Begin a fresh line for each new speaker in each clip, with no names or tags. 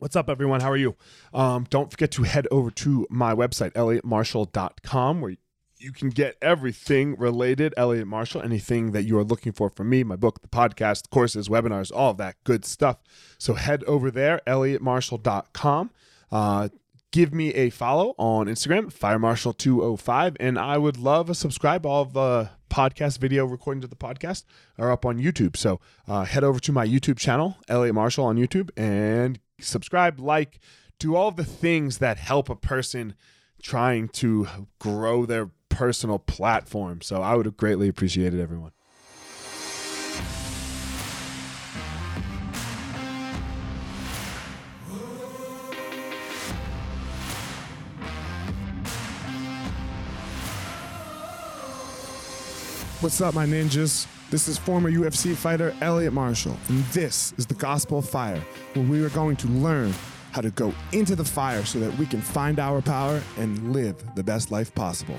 What's up, everyone? How are you? Um, don't forget to head over to my website, elliottmarshall.com, where you can get everything related, Elliot Marshall, anything that you are looking for from me, my book, the podcast, courses, webinars, all of that good stuff. So head over there, elliottmarshall.com. Uh, give me a follow on Instagram, firemarshal205, and I would love a subscribe. All of the podcast video recordings of the podcast are up on YouTube. So uh, head over to my YouTube channel, Elliot Marshall on YouTube, and subscribe, like, do all the things that help a person trying to grow their personal platform. So I would greatly appreciate it, everyone. What's up, my ninjas? This is former UFC fighter Elliot Marshall, and this is the Gospel of Fire, where we are going to learn how to go into the fire so that we can find our power and live the best life possible.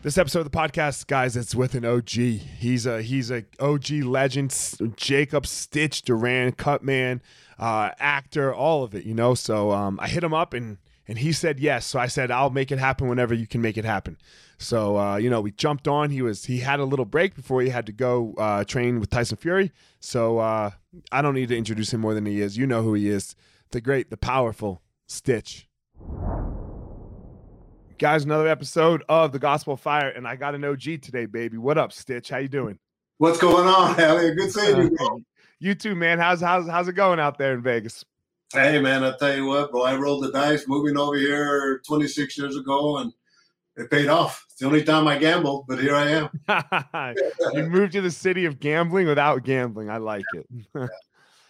This episode of the podcast, guys, it's with an OG. He's a he's a OG legend, Jacob Stitch Duran, Cutman, uh, actor, all of it, you know. So um, I hit him up and and he said yes. So I said I'll make it happen whenever you can make it happen. So uh, you know we jumped on. He was he had a little break before he had to go uh, train with Tyson Fury. So uh, I don't need to introduce him more than he is. You know who he is. The great, the powerful Stitch guys another episode of the gospel of fire and i got an og today baby what up stitch how you doing
what's going on Elliot? good seeing you bro.
You too man. How's how's how's it going out there in vegas?
Hey man i tell you what bro i rolled the dice moving over here 26 years ago and it paid off. It's the only time i gamble but here i
am. You moved to the city of gambling without gambling. I like it.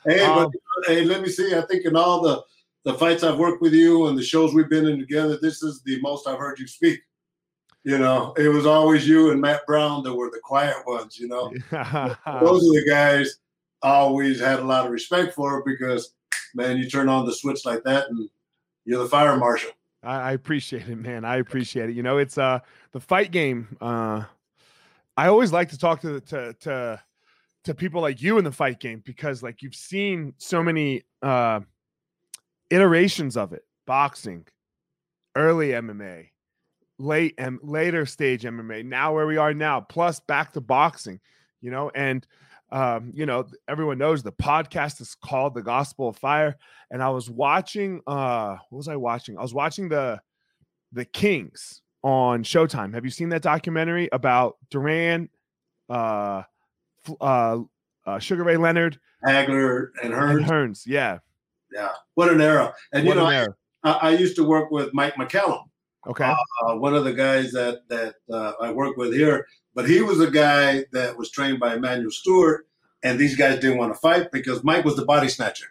Hey um, but hey let me see. I think in all the the fights I've worked with you and the shows we've been in together, this is the most I've heard you speak. You know, it was always you and Matt Brown that were the quiet ones, you know. Those are the guys I always had a lot of respect for because, man, you turn on the switch like that and you're the fire marshal.
I, appreciate it, man. I appreciate it. You know, it's uh the fight game. Uh I always like to talk to the, to to to people like you in the fight game because like you've seen so many uh iterations of it boxing early mma late and later stage mma now where we are now plus back to boxing you know and um, you know everyone knows the podcast is called the gospel of fire and i was watching uh what was i watching i was watching the the kings on showtime have you seen that documentary about duran uh uh, uh sugar ray leonard
hagler and hearns, and
hearns yeah
yeah. What an era. And what you know, I, I, used to work with Mike McCallum.
Okay.
Uh, one of the guys that that uh, I work with here, but he was a guy that was trained by Emanuel Steward, and these guys didn't want to fight because Mike was the body snatcher.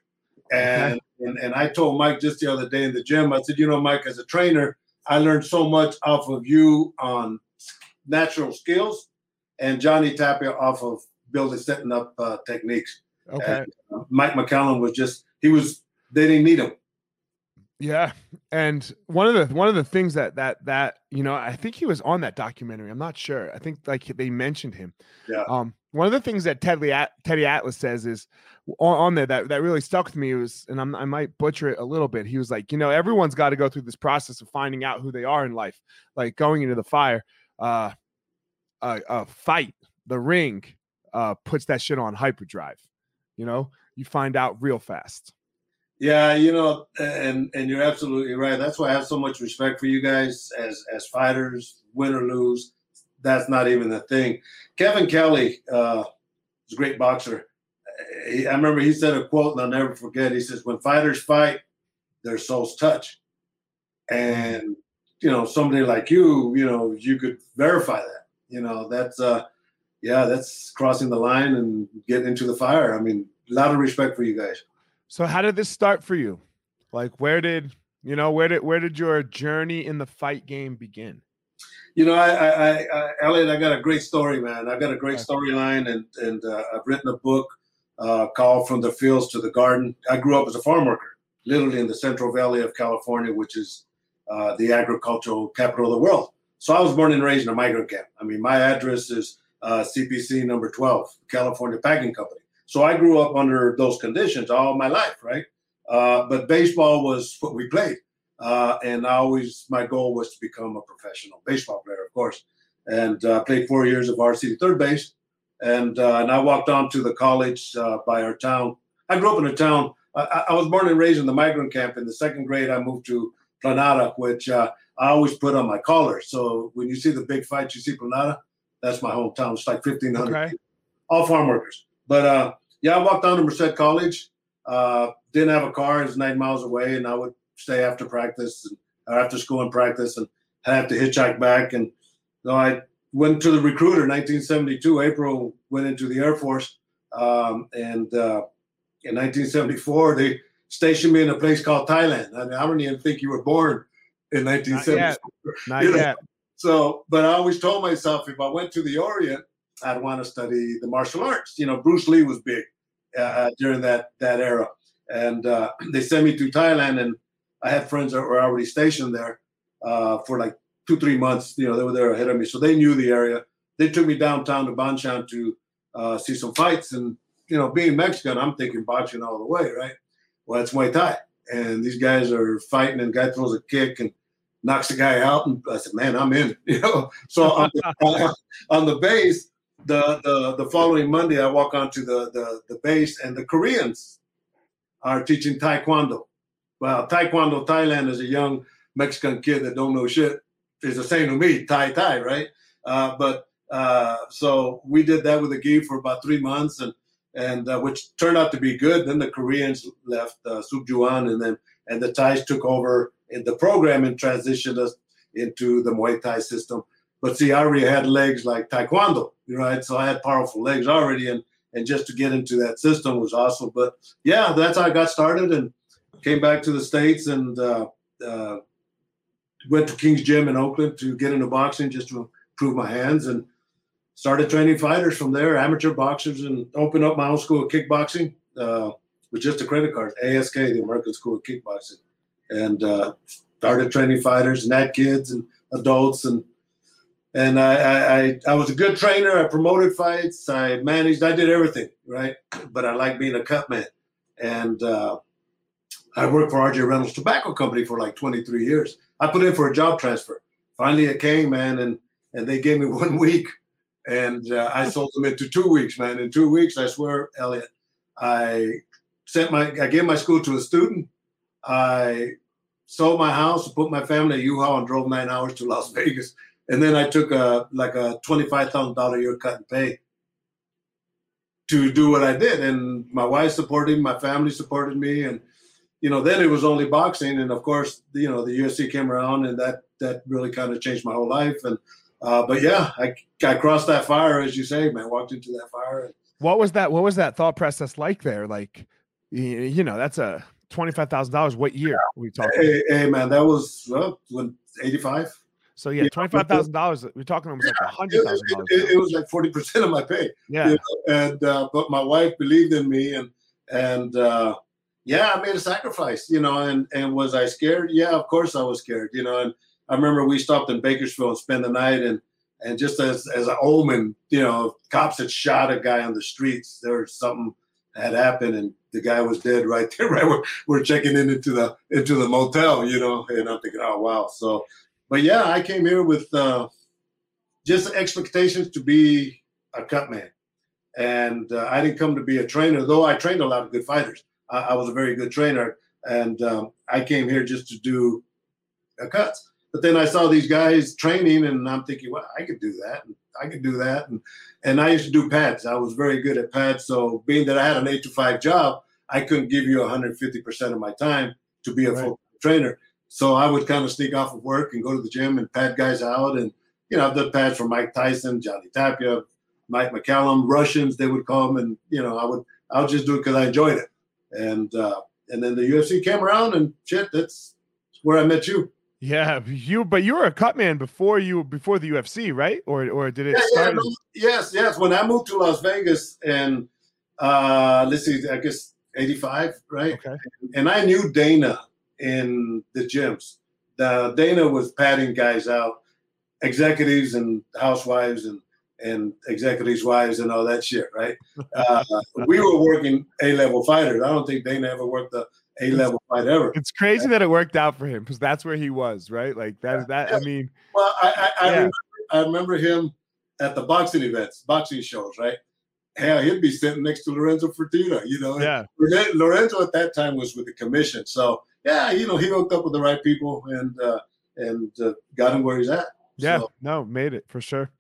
And, okay. and and I told Mike just the other day in the gym, I said, you know, Mike, as a trainer, I learned so much off of you on natural skills, and Johnny Tapia off of building setting up uh, techniques.
Okay.
And, uh, Mike McCallum was just he was they didn't need him.
Yeah, and one of the one of the things that that that you know, I think he was on that documentary. I'm not sure. I think like they mentioned him.
Yeah.
Um, one of the things that Teddy Teddy Atlas says is on, on there that that really stuck with me was, and I'm, I might butcher it a little bit. He was like, you know, everyone's got to go through this process of finding out who they are in life, like going into the fire. Uh, a, a fight, the ring, uh, puts that shit on hyperdrive. You know, you find out real fast.
Yeah, you know, and and you're absolutely right. That's why I have so much respect for you guys as as fighters, win or lose. That's not even the thing. Kevin Kelley uh, is a great boxer. I remember he said a quote, and I'll never forget. He says, "When fighters fight, their souls touch." And you know, somebody like you, you know, you could verify that. You know, that's uh, yeah, that's crossing the line and getting into the fire. I mean, a lot of respect for you guys.
So how did this start for you? Like where did you know where did where did your journey in the fight game begin?
You know, I, I, I Elliot, I got a great story, man. I got a great storyline, and and uh, I've written a book uh, called "From the Fields to the Garden." I grew up as a farm worker, literally in the Central Valley of California, which is uh, the agricultural capital of the world. So I was born and raised in a migrant camp. I mean, my address is uh, CPC number 12, California Packing Company. So I grew up under those conditions all my life, right? Uh, but baseball was what we played. Uh, and I always, my goal was to become a professional baseball player, of course. And uh, played four years of varsity third base. And, uh, and I walked on to the college uh, by our town. I grew up in a town. I, I, was born and raised in the migrant camp. In the second grade, I moved to Planada, which uh, I always put on my collar. So when you see the big fights, you see Planada, that's my hometown. It's like 1,500 okay. all farm workers. But uh, yeah, I walked down to Merced College. Uh, didn't have a car. It's nine miles away, and I would stay after practice and or after school and practice, and I have to hitchhike back. And so I went to the recruiter. 1972, April went into the Air Force, um, and uh, in 1974 they stationed me in a place called Thailand. I, mean, I don't even think you were born in 1974. Not
yet. Not you know? yet.
So, but I always told myself if I went to the Orient, I'd want to study the martial arts. You know, Bruce Lee was big uh, uh, during that that era, and uh, they sent me to Thailand, and I had friends that were already stationed there uh, for like two three months. You know, they were there ahead of me, so they knew the area. They took me downtown to Banchan to uh, see some fights, and you know, being Mexican, I'm thinking boxing all the way, right? Well, it's Muay Thai, and these guys are fighting, and guy throws a kick and knocks the guy out, and I said, "Man, I'm in." You know, so on the, on the base, the, the the following Monday, I walk onto the, the the base, and the Koreans are teaching Taekwondo. Well, Taekwondo Thailand is a young Mexican kid that don't know shit. Is the same to me, Thai Thai, right? Uh, but uh, so we did that with the gi for about three months, and and uh, which turned out to be good. Then the Koreans left uh, Sukjuan, and then and the Thais took over in the program and transitioned us into the Muay Thai system. But see, I already had legs like Taekwondo, right? So I had powerful legs already, and and just to get into that system was awesome. But yeah, that's how I got started and came back to the states and uh, uh, went to King's Gym in Oakland to get into boxing just to improve my hands and started training fighters from there, amateur boxers, and opened up my own school of kickboxing uh, with just a credit card, ASK, the American School of Kickboxing and uh, started training fighters and had kids and adults and and I, I I was a good trainer. I promoted fights. I managed. I did everything right. But I like being a cut man, and uh, I worked for RJ Reynolds Tobacco Company for like 23 years. I put in for a job transfer. Finally, it came, man, and and they gave me one week, and uh, I sold them into two weeks, man. In two weeks, I swear, Elliot, I sent my I gave my school to a student. I sold my house, put my family in a U-Haul, and drove nine hours to Las Vegas. And then I took a like a twenty-five thousand dollar year cut and pay to do what I did. And my wife supported me, my family supported me, and you know, then it was only boxing. And of course, you know, the UFC came around, and that that really kind of changed my whole life. And uh, but yeah, I I crossed that fire, as you say, man. Walked into that fire. And,
what was that? What was that thought process like there? Like, you know, that's a twenty five thousand dollars. What year are we talking?
Hey, hey, man, that was well, when eighty five.
So yeah, twenty five thousand dollars. We're talking almost yeah, like a hundred thousand dollars.
It, it, was like forty percent of my pay.
Yeah, you
know? and uh, but my wife believed in me, and and uh, yeah, I made a sacrifice, you know. And and was I scared? Yeah, of course I was scared, you know. And I remember we stopped in Bakersfield and spent the night, and and just as as an omen, you know, cops had shot a guy on the streets. There was something had happened, and the guy was dead right there. Right, we're, we're checking in into the into the motel, you know, and I'm thinking, oh wow. So, but yeah, I came here with uh, just expectations to be a cut man, and uh, I didn't come to be a trainer. Though I trained a lot of good fighters, I, I was a very good trainer, and um, I came here just to do a cuts. But then I saw these guys training, and I'm thinking, well, I could do that. I could do that. And and I used to do pads. I was very good at pads. So being that I had an eight to five job, I couldn't give you 150 percent of my time to be a right. full trainer. So I would kind of sneak off of work and go to the gym and pad guys out. And you know, I've done pads for Mike Tyson, Johnny Tapia, Mike McCallum, Russians. They would come, and you know, I would I would just do it because I enjoyed it. And uh, and then the UFC came around, and shit, that's where I met you.
Yeah, you but you were a cut man before you before the UFC, right? Or or did it
yeah,
start?
Yeah, no, yes, yes. When I moved to Las Vegas and uh let's see, I guess 85, right?
Okay.
And I knew Dana in the gyms. The Dana was patting guys out. executives and housewives and and executives' wives and all that shit, right? Uh, we were working A level fighters. I don't think Dana ever worked a A level fight ever.
It's crazy that it worked out for him because that's where he was, right? Like that. That I mean,
well, I I, I, remember, I remember him at the boxing events, boxing shows, right? Hell, he'd be sitting next to Lorenzo Fertitta, you know.
Yeah.
Lorenzo at that time was with the commission, so yeah, you know, he hooked up with the right people and uh, and uh, got him where he's at.
Yeah, so. no, made it for sure.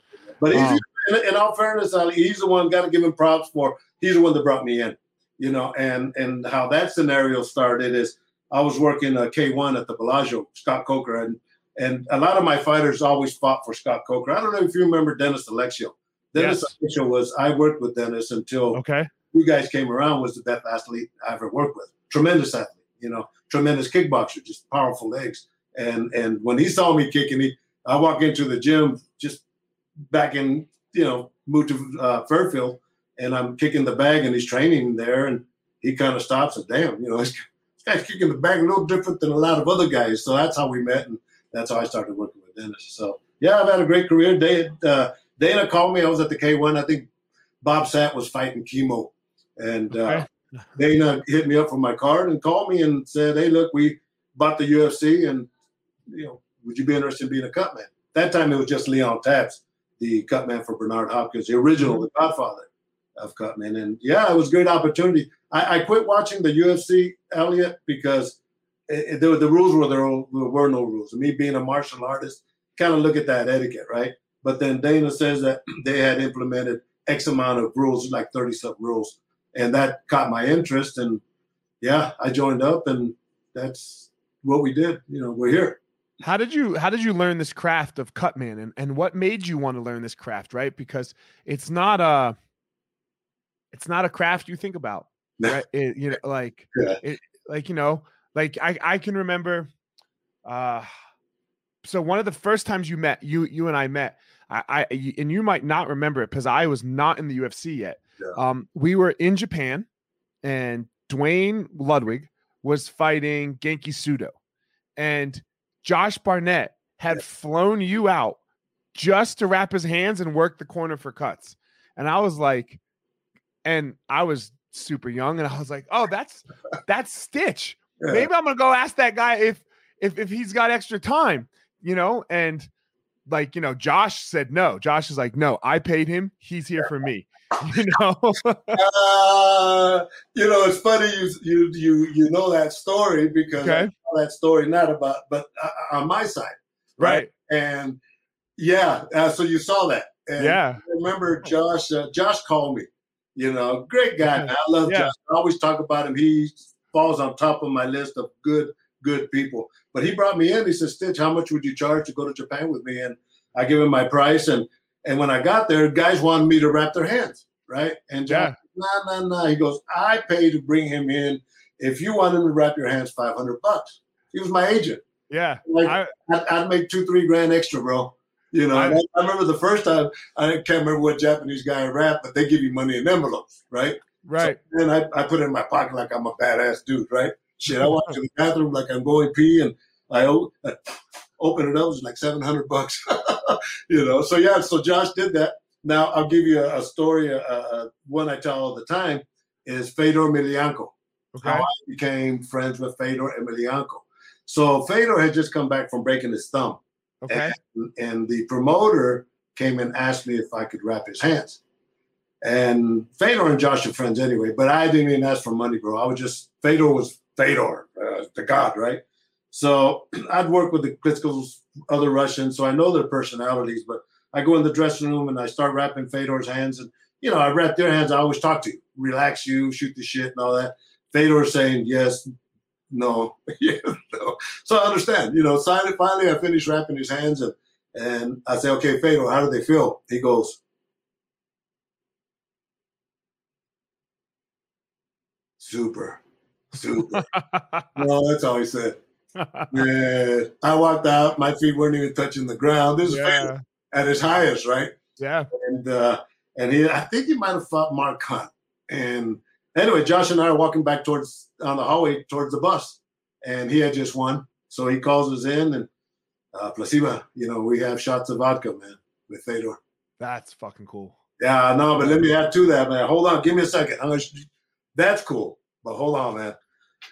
But um, in, in, all fairness, Ali, he's the one. Got to give him props for. He's the one that brought me in. You know, and and how that scenario started is I was working uh, K1 at the Bellagio, Scott Coker, and and a lot of my fighters always fought for Scott Coker. I don't know if you remember Dennis Alexio. Dennis yes. Alexio was I worked with Dennis until
okay.
you guys came around. Was the best athlete I ever worked with. Tremendous athlete, you know, tremendous kickboxer, just powerful legs. And and when he saw me kicking, he I walk into the gym just back in you know moved to uh, Fairfield, and I'm kicking the bag, and he's training there, and he kind of stops and damn, you know, this guy's kicking the bag a little different than a lot of other guys. So that's how we met, and that's how I started working with Dennis. So yeah, I've had a great career. Dana, uh, Dana called me. I was at the K1. I think Bob Sapp was fighting Kimo, and uh, Dana hit me up for my card and called me and said, "Hey, look, we bought the UFC, and you know, would you be interested in being a cut man?" That time it was just Leon Tabbs the cut man for Bernard Hopkins, the original, the Godfather of cutman. And yeah, it was a great opportunity. I, I quit watching the UFC, Elliot, because it, it, the, the rules were there, there were no rules. And me being a martial artist, kind of look at that etiquette, right? But then Dana says that they had implemented X amount of rules, like 30 some rules. And that caught my interest. And yeah, I joined up and that's what we did. You know, we're here.
How did you how did you learn this craft of cutman and, and what made you want to learn this craft, right? Because it's not a it's not a craft you think about. Right? It, you know, like yeah. it, like you know, like I I can remember uh so one of the first times you met you you and I met I, I and you might not remember it because I was not in the UFC yet. Yeah. Um we were in Japan and Duane Ludwig was fighting Genki Sudo. And Josh Barnett had flown you out just to wrap his hands and work the corner for cuts. And I was like, and I was super young, and I was like, oh, that's that's Stitch. Yeah. Maybe I'm gonna go ask that guy if if if he's got extra time, you know, and like you know josh said no. Josh is like no i paid him. He's here for me. You know? Uh,
you know it's funny you you you you know that story because okay. that story not about but uh, uh, on my side
right,
right? and yeah uh, so you saw that. And
yeah.
I remember josh uh, josh called me you know great guy yeah. i love yeah. josh. I always talk about him. He falls on top of my list of good good people. But he brought me in. He said, Stitch, how much would you charge to go to Japan with me? And I give him my price. And and when I got there, guys wanted me to wrap their hands, right? And John, yeah. nah, nah, nah. He goes, I pay to bring him in. If you want him to wrap your hands, 500 bucks. He was my agent.
Yeah.
Like, I, would I'd make two, three grand extra, bro. You know, I, I, remember the first time, I can't remember what Japanese guy wrapped, but they give you money in envelopes, right?
Right.
So, and I, I put it in my pocket like I'm a badass dude, right? Shit, I walk to the bathroom like I'm going pee, and I, open it up. It's like seven hundred bucks, you know. So yeah, so Josh did that. Now I'll give you a, a story. Uh, uh, one I tell all the time is Fedor Emelianenko. Okay. How I became friends with Fedor Emelianenko. So Fedor had just come back from breaking his thumb.
Okay.
And, and the promoter came and asked me if I could wrap his hands. And Fedor and Josh are friends anyway, but I didn't even ask for money, bro. I was just Fedor was Fedor, uh, the god, right? So I'd work with the Klitschko's other Russians, so I know their personalities. But I go in the dressing room and I start wrapping Fedor's hands, and you know I wrap their hands. I always talk to you, relax you, shoot the shit, and all that. Fedor saying yes, no, yeah, no. So I understand. You know, finally I finish wrapping his hands, and and I say, okay, Fedor, how do they feel? He goes, super. Super. no, that's all he said. Man, I walked out. My feet weren't even touching the ground. This is yeah. at his highest, right?
Yeah.
And uh, and he, I think he might have fought Mark Hunt. And anyway, Josh and I are walking back towards on the hallway towards the bus, and he had just won. So he calls us in, and uh, Placebo. You know, we have shots of vodka, man, with Fedor.
That's fucking cool.
Yeah, no, but let me add to that, man. Hold on, give me a second. Gonna, that's cool, but hold on, man.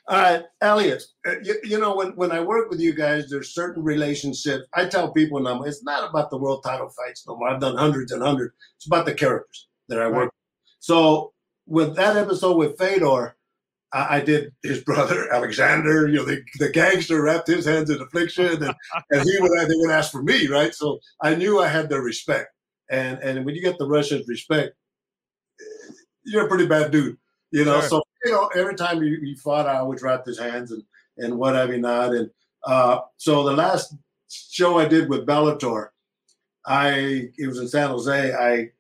All right, Elliot. uh, You, you know, when, when I work with you guys, there's certain relationships. I tell people now, it's not about the world title fights no more. I've done hundreds and hundreds. It's about the characters that I work. With. So with that episode with Fedor, I, I did his brother Alexander. You know, the, the gangster wrapped his hands in affliction, and, and he would they would ask for me, right? So I knew I had their respect, and and when you get the Russians' respect, you're a pretty bad dude, you know.
Sure.
So you know, every time you fought, I always wrapped his hands and and what have you not. And uh, so the last show I did with Bellator, I it was in San Jose. I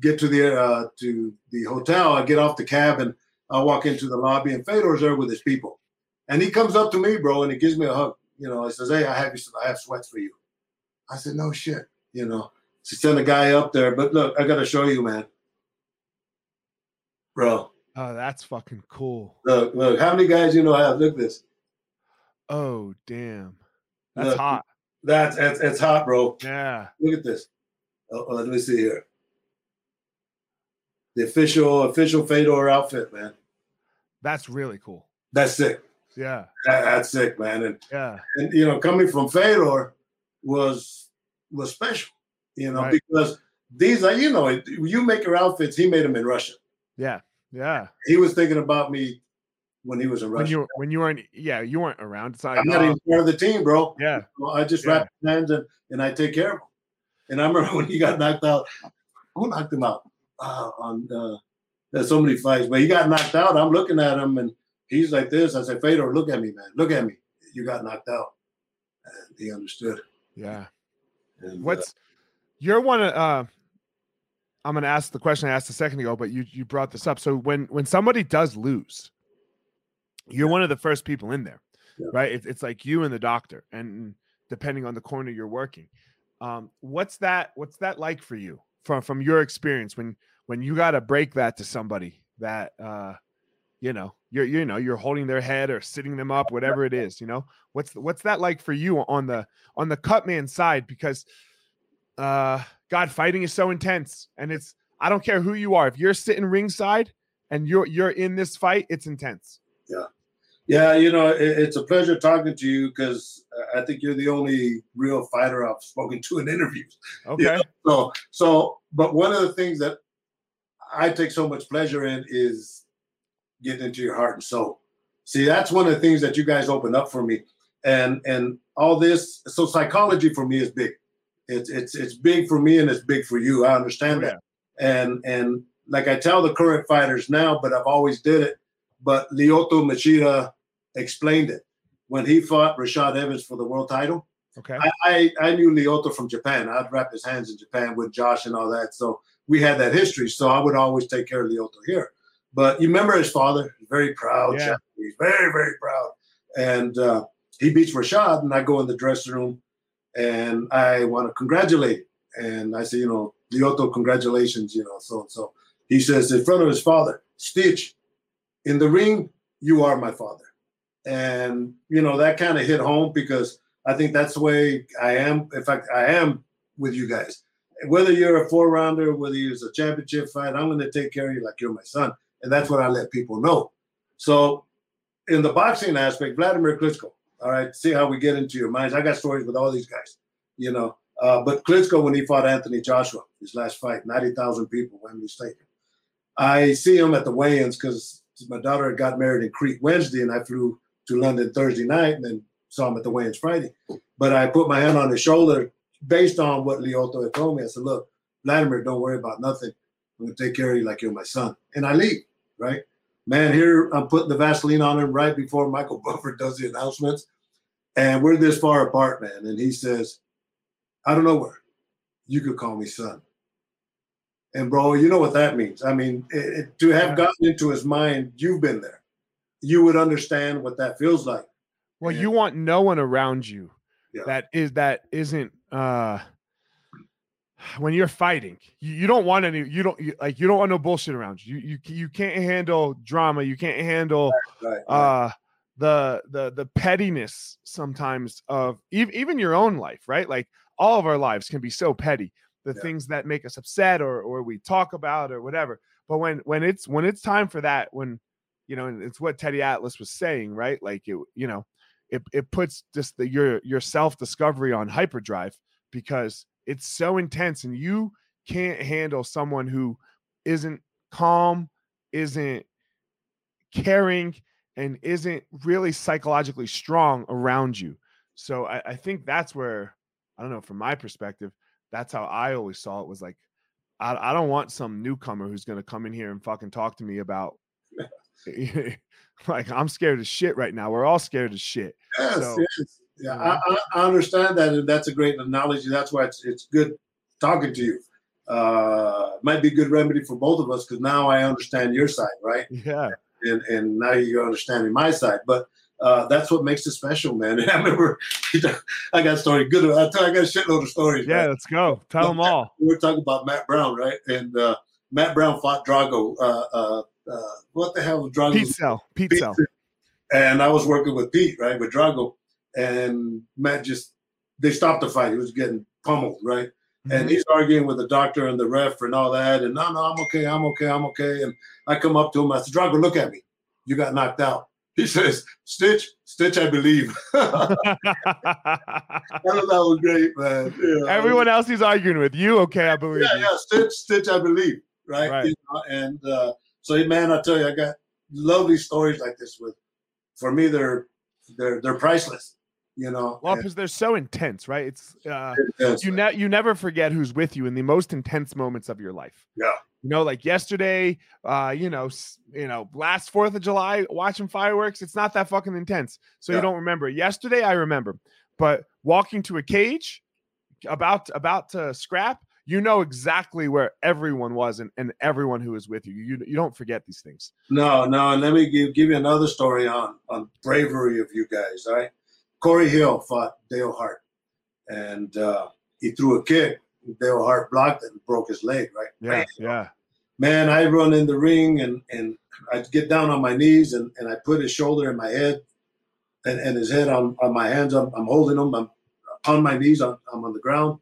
get to the uh, to the hotel. I get off the cab and I walk into the lobby, and Fedor's there with his people, and he comes up to me, bro, and he gives me a hug. You know, he says, "Hey, I have. I have sweats for you." I said, "No shit." You know, to send a guy up there, but look, I got to show you, man, bro.
Oh, that's fucking cool.
Look, look. How many guys you know have? Look at this.
Oh, damn. That's
Look.
hot.
That's it's, it's hot, bro.
Yeah.
Look at this. Oh, oh, let me see here. The official official Fedor outfit, man.
That's really cool.
That's sick.
Yeah.
That- that's sick, man. And
Yeah.
and you know, coming from Fedor was was special. You know,
Right.
because these are you know, you make your outfits. He made them in Russia.
Yeah. Yeah.
He was thinking about me when he was in
When you when you weren't yeah, you weren't around. It's like,
I'm not
oh,
even part of the team, bro.
yeah.
Well, I just
Yeah.
wrap his hands and, and I take care of him. And I remember when he got knocked out. Who knocked him out? Uh, on uh, there's so many fights, but he got knocked out. I'm looking at him and he's like this. I said, Fedor, look at me, man. Look at me. You got knocked out. And he understood.
Yeah.
And, uh,
What's you're one of uh I'm gonna ask the question I asked a second ago, but you you brought this up. So when when somebody does lose, you're one of the first people in there,
Yeah.
right? It's it's like you and the doctor, and depending on the corner you're working. Um, what's that what's that like for you from from your experience when when you gotta break that to somebody that uh you know you're you know you're holding their head or sitting them up whatever it is you know what's what's that like for you on the on the cut man side because uh god fighting is so intense and it's i don't care who you are if you're sitting ringside and you're you're in this fight it's intense
yeah, yeah. you know, it, it's a pleasure talking to you because I think you're the only real fighter I've spoken to in interviews.
okay
So, so, but one of the things that I take so much pleasure in is getting into your heart and soul. See, that's one of the things that you guys open up for me, and and all this. So, psychology for me is big. It's it's it's big for me and it's big for you. I understand
Oh,
that, and and like I tell the current fighters now, but I've always did it. But Lyoto Machida explained it when he fought Rashad Evans for the world title.
okay
I, I, I knew Lyoto from Japan. I'd wrap his hands in Japan with Josh and all that. So we had that history. So I would always take care of Lyoto here. But you remember his father, very proud,
Yeah.
Japanese, very, very proud. And uh, he beats Rashad, and I go in the dressing room and I want to congratulate. And I say, you know, Lyoto, congratulations, you know, so and so. He says in front of his father, Stitch, in the ring, you are my father. And, you know, that kind of hit home because I think that's the way I am. In fact, I am with you guys. Whether you're a four rounder, whether it's a championship fight, I'm going to take care of you like you're my son. And that's what I let people know. So, in the boxing aspect, Vladimir Klitschko, all right, see how we get into your minds. I got stories with all these guys, you know. Uh, but Klitschko, when he fought Anthony Joshua, his last fight, 90,000 people, Wembley Stadium. I see him at the weigh ins because my daughter had got married in Crete Wednesday, and I flew to London Thursday night and then saw him at the weigh-ins Friday. But I put my hand on his shoulder based on what Lyoto had told me. I said, look, Vladimir, don't worry about nothing. I'm going to take care of you like you're my son. And I leave, right? Man, here I'm putting the Vaseline on him right before Michael Buffer does the announcements. And we're this far apart, man. And he says, I don't know where. You could call me son. And bro, you know what that means. I mean, it, it- to have gotten into his mind, you've been there. You would understand what that feels like.
well you want no one around you
Yeah.
that is that isn't uh when you're fighting you, you don't want any you don't you, like you don't want no bullshit around you you you you can't handle drama you can't handle
Right.
uh the the the pettiness sometimes of even even your own life, right? Like all of our lives can be so petty. The
Yeah.
things that make us upset or or we talk about or whatever. But when when it's when it's time for that, when you know, and it's what Teddy Atlas was saying, right? Like it, you know, it it puts just the your your self discovery on hyperdrive because it's so intense and you can't handle someone who isn't calm, isn't caring, and isn't really psychologically strong around you. So I, I think that's where I don't know from my perspective, that's how I always saw it was like I, I don't want some newcomer who's gonna come in here and fucking talk to me about like I'm scared of shit right now. We're all scared of shit.
Yes,
So,
yes. Yeah. I, I, I understand that, and that's a great analogy. That's why it's it's good talking to you. Uh, might be a good remedy for both of us because now I understand your side, right?
Yeah.
And and now you're understanding my side. But uh, that's what makes it special, man. I remember I got a story. Good. I tell I got a shitload of stories.
Yeah,
man.
let's go. Tell them all.
We're talking about Matt Brown, right? And uh, Matt Brown fought Drago. Uh, uh, uh, what the hell was Drago?
Pete Sell. Pete Sell.
And I was working with Pete, right, with Drago, and Matt just they stopped the fight. He was getting pummeled, right? And
Mhm.
he's arguing with the doctor and the ref and all that. And no, no, I'm okay, I'm okay, I'm okay. And I come up to him, I said, Drago, look at me. You got knocked out. He says, Stitch, Stitch, I believe. That was great, man. Yeah.
Everyone else he's arguing with. You okay, I believe.
yeah,
you.
yeah, Stitch, Stitch, I believe, right?
Right.
You know, and uh, so, man, I tell you, I got lovely stories like this. With for me, they're they're they're priceless. You know,
Well, because they're so intense, right? It's uh
it's-
you ne- you never forget who's with you in the most intense moments of your life.
Yeah.
You know, like yesterday, uh, you know, you know, last Fourth of July, watching fireworks. It's not that fucking intense, so
Yeah.
you don't remember. Yesterday, I remember, but walking to a cage, about about to scrap, you know exactly where everyone was and, and everyone who was with you. You you don't forget these things.
no, no. And let me give give you another story on on bravery of you guys. All right, Corey Hill fought Dale Hartt, and uh, he threw a kick. Dale Hartt blocked it and broke his leg. Right.
Yeah, yeah.
man, I run in the ring and and I get down on my knees and, and I put his shoulder in my head and, and his head on, on my hands. I'm, I'm holding him. I'm on my knees. I'm, I'm on the ground.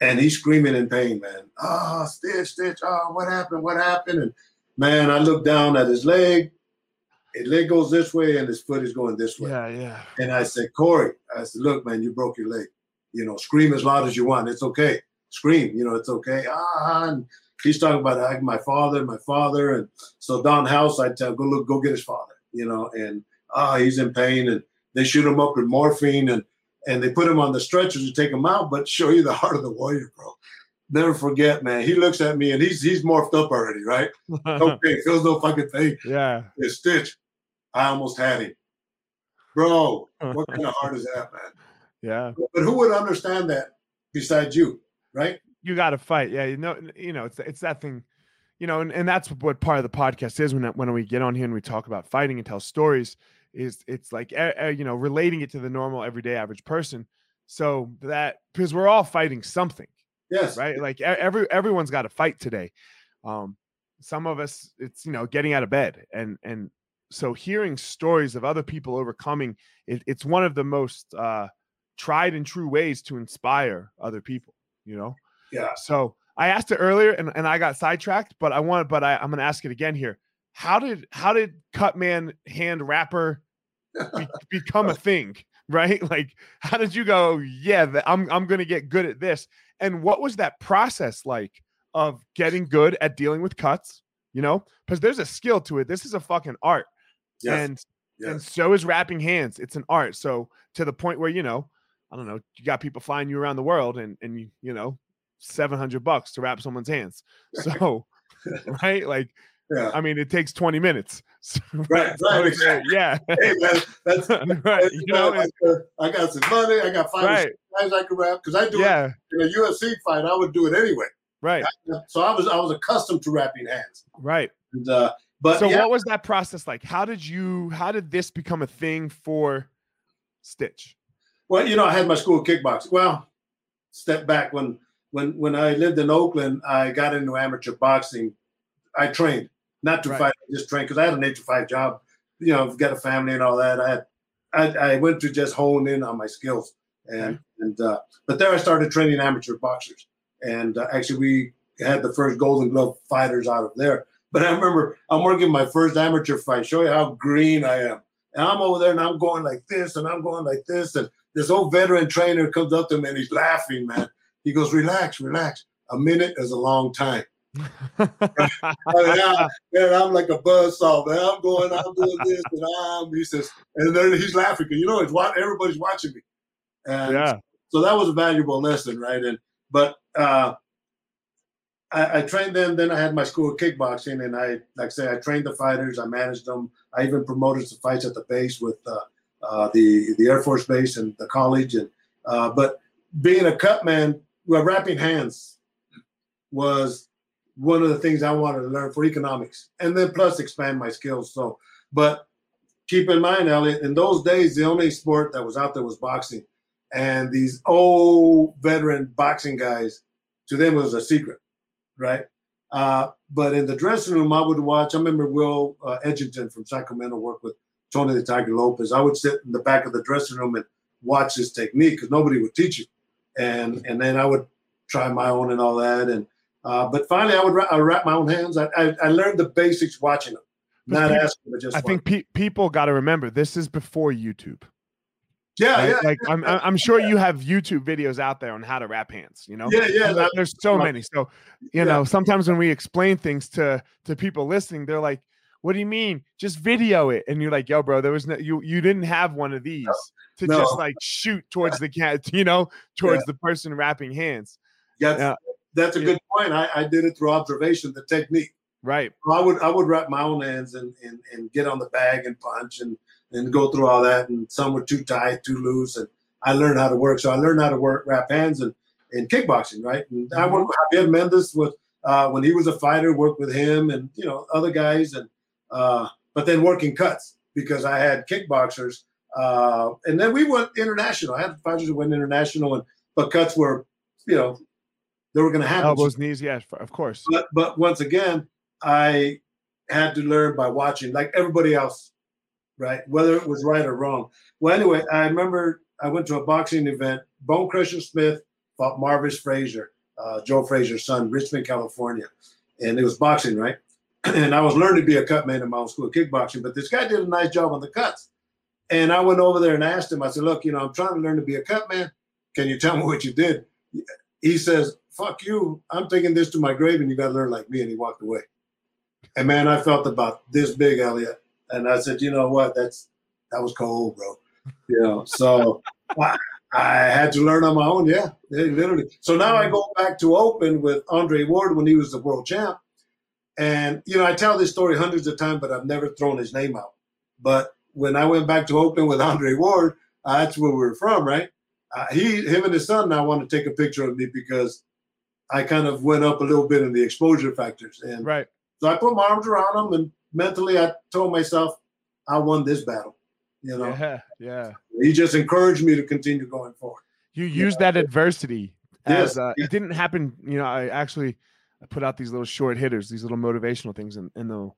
And he's screaming in pain, man. Ah, Stitch, Stitch. Oh, what happened? What happened? And man, I look down at his leg. His leg goes this way and his foot is going this way.
Yeah, yeah.
And I said, Corey, I said, look, man, you broke your leg. You know, scream as loud as you want. It's okay. Scream, you know, it's okay. Ah, and he's talking about like, my father, my father. And so Don House, I tell, go look, go get his father, you know, and ah, he's in pain. And they shoot him up with morphine and and they put him on the stretcher to take him out, but show you the heart of the warrior, bro. Never forget, man. He looks at me and he's he's morphed up already, right? Okay, feels no fucking thing.
yeah.
It's Stitch. I almost had him. Bro, what kind of heart is that, man?
Yeah.
But who would understand that besides you, right?
you got to fight. Yeah, you know, you know, it's it's that thing, you know, and, and that's what part of the podcast is when when we get on here and we talk about fighting and tell stories. Is it's like eh, eh, you know relating it to the normal everyday average person, so that because we're all fighting something,
Yes.
right? Like every everyone's got to fight today. Um, some of us, it's you know getting out of bed, and and so hearing stories of other people overcoming, it, it's one of the most uh, tried and true ways to inspire other people. You know.
Yeah.
So I asked it earlier and, and I got sidetracked, but I want, but I, I'm gonna ask it again here. How did how did Cutman hand wrapper be, become a thing? Right? Like, how did you go? Yeah, I'm I'm gonna get good at this. And what was that process like of getting good at dealing with cuts? You know, because there's a skill to it. This is a fucking art,
Yes.
and and so is wrapping hands. It's an art. So to the point where you know, I don't know, you got people flying you around the world, and and you you know, seven hundred bucks to wrap someone's hands. So, right, like
yeah.
I mean, it takes twenty minutes. So,
Right, right,
uh, yeah,
Hey man, that's
right. You know,
I, got, I got some money. I got five
right,
guys I can wrap because I do
yeah,
it in a UFC fight. I would do it anyway.
right,
So I was I was accustomed to wrapping hands.
right.
And, uh, but
So
yeah,
what was that process like? How did you? How did this become a thing for Stitch?
Well, you know, I had my school kickboxing. Well, step back when when when I lived in Oakland, I got into amateur boxing. I trained not to
Right.
fight, just train because I had an eight to five job you know, I've got a family and all that. I had, I, I went to just hone in on my skills, and okay. and uh, but there I started training amateur boxers, and uh, actually we had the first Golden Glove fighters out of there. But I remember I'm working my first amateur fight. Show you how green I am. And I'm over there and I'm going like this and I'm going like this. And this old veteran trainer comes up to me and he's laughing, man. He goes, relax, relax. A minute is a long time. I man, I'm like a buzzsaw, man. I'm going, I'm doing this, and I'm. He says, and then he's laughing because you know it's everybody's watching me. And yeah. So that was a valuable lesson, right? And but uh, I, I, trained them. Then I had my school of kickboxing, and I, like I say, I trained the fighters. I managed them. I even promoted some fights at the base with uh, uh, the the Air Force Base and the college. And uh, but being a cut man, well, wrapping hands was one of the things I wanted to learn for economics, and then plus expand my skills. So, but keep in mind, Elliot, in those days, the only sport that was out there was boxing, and these old veteran boxing guys, to them was a secret right? Uh, but in the dressing room, I would watch. I remember Will uh, Edgington from Sacramento worked with Tony the Tiger Lopez. I would sit in the back of the dressing room and watch his technique because nobody would teach you, and and then I would try my own and all that. And uh, but finally, I would ra- I wrap my own hands. I, I, I learned the basics watching them, not people, asking, but just.
I think pe- people got to remember this is before YouTube.
Yeah, right? yeah.
Like I'm, I'm sure you have YouTube videos out there on how to wrap hands. You know,
yeah, yeah.
There's so many. So you yeah. know, sometimes when we explain things to to people listening, they're like, "What do you mean? Just video it." And you're like, "Yo, bro, there was no you you didn't have one of these no. to no. just like shoot towards the cat, you know, towards yeah. the person wrapping hands."
Yeah, that's, that's a good point. I, I did it through observation, the technique.
Right.
So I would I would wrap my own hands and, and and get on the bag and punch and and go through all that. And some were too tight, too loose. And I learned how to work. So I learned how to work wrap hands and in kickboxing, right? And mm-hmm. I worked with Javier Mendez with uh, when he was a fighter, worked with him and you know other guys, and uh, but then working cuts because I had kickboxers, uh, and then we went international. I had fighters who went international, and but cuts were, you know, they were going to happen.
Elbows, knees, yes, of course.
But but once again, I had to learn by watching, like everybody else right? Whether it was right or wrong. Well, anyway, I remember I went to a boxing event. Bone Crusher Smith fought Marvis Frazier, uh, Joe Frazier's son, Richmond, California, and it was boxing, right? and I was learning to be a cut man in my own school of kickboxing, but this guy did a nice job on the cuts. And I went over there and asked him, I said, look, you know, I'm trying to learn to be a cut man. Can you tell me what you did? He says, fuck you. I'm taking this to my grave and you got to learn like me. And he walked away. And man, I felt about this big, Elliot and I said, you know what? That's that was cold, bro. You know, so I, I, had to learn on my own. Yeah, literally. So now I go back to open with Andre Ward when he was the world champ, and you know I tell this story hundreds of times, but I've never thrown his name out. But when I went back to open with Andre Ward, uh, that's where we are from, right? Uh, he, him, and his son now want to take a picture of me because I kind of went up a little bit in the exposure factors, and
right.
So I put my arms around him and mentally, I told myself, I won this battle. You know,
yeah, yeah.
He just encouraged me to continue going forward.
You used that adversity as yes, uh, it didn't happen. You know, I actually I put out these little short hitters, these little motivational things, and, and the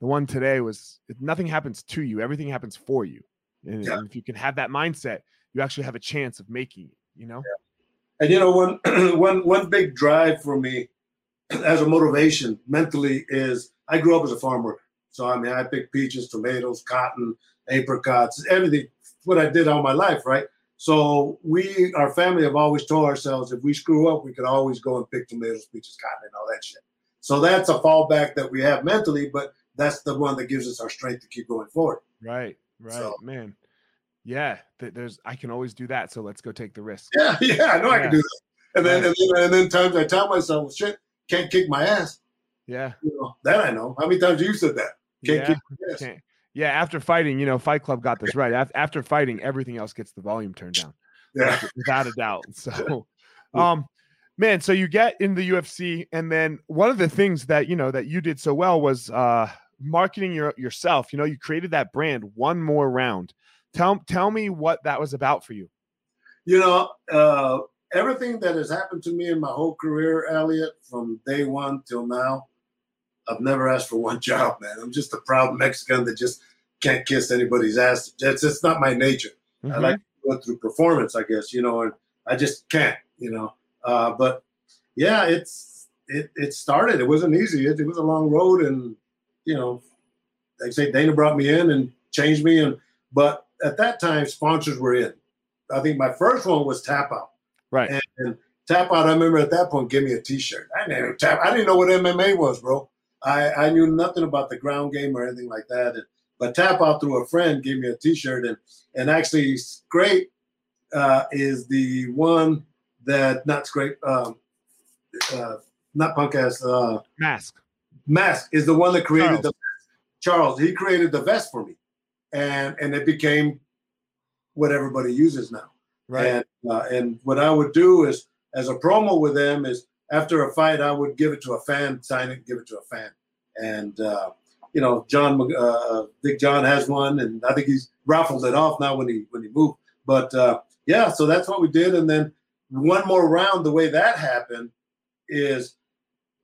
the one today was nothing happens to you, everything happens for you. And, yeah. and, if you can have that mindset, you actually have a chance of making it. You know.
Yeah. And you know, one one one big drive for me as a motivation mentally is I grew up as a farm worker. So I mean, I picked peaches, tomatoes, cotton, apricots, everything. What I did all my life, right? So we, our family, have always told ourselves if we screw up, we could always go and pick tomatoes, peaches, cotton, and all that shit. So that's a fallback that we have mentally, but that's the one that gives us our strength to keep going forward.
Right, right, so, man. Yeah, there's I can always do that. So let's go take the risk.
Yeah, yeah, I know yeah. I can do that. And then, and then, and then times I tell myself, shit, can't kick my ass.
Yeah,
you know, that I know. How many times you said that?
Can't yeah. Yeah, after fighting, you know, Fight Club got this right. After fighting, everything else gets the volume turned down.
Yeah.
Without a doubt. So um man, so you get in the UFC and then one of the things that, you know, that you did so well was uh marketing your yourself. You know, you created that brand one more round. Tell tell me what that was about for you.
You know, uh everything that has happened to me in my whole career, Elliot, from day one till now, I've never asked for one job, man. I'm just a proud Mexican that just can't kiss anybody's ass. That's just not my nature. Mm-hmm. I like to go through performance, I guess, you know, and I just can't, you know. Uh, but yeah, it's it it started. It wasn't easy. It, it was a long road, and you know, they say Dana brought me in and changed me, and but at that time sponsors were in. I think my first one was Tap Out,
right?
And, and Tap Out, I remember at that point, give me a T-shirt. I didn't tap. I didn't know what MMA was, bro. I I knew nothing about the ground game or anything like that. And, but Tap Out through a friend gave me a T-shirt, and and actually, great uh, is the one that not great, um, uh, not punk ass. Uh,
Mask.
Mask is the one that created Charles. the Charles. He created the vest for me, and and it became what everybody uses now.
Right.
And uh, and what I would do is as a promo with them is after a fight I would give it to a fan, sign it, give it to a fan, and uh, you know, John, uh, Big John has one, and I think he's raffled it off now when he when he moved. But uh, yeah, so that's what we did, and then one more round. The way that happened is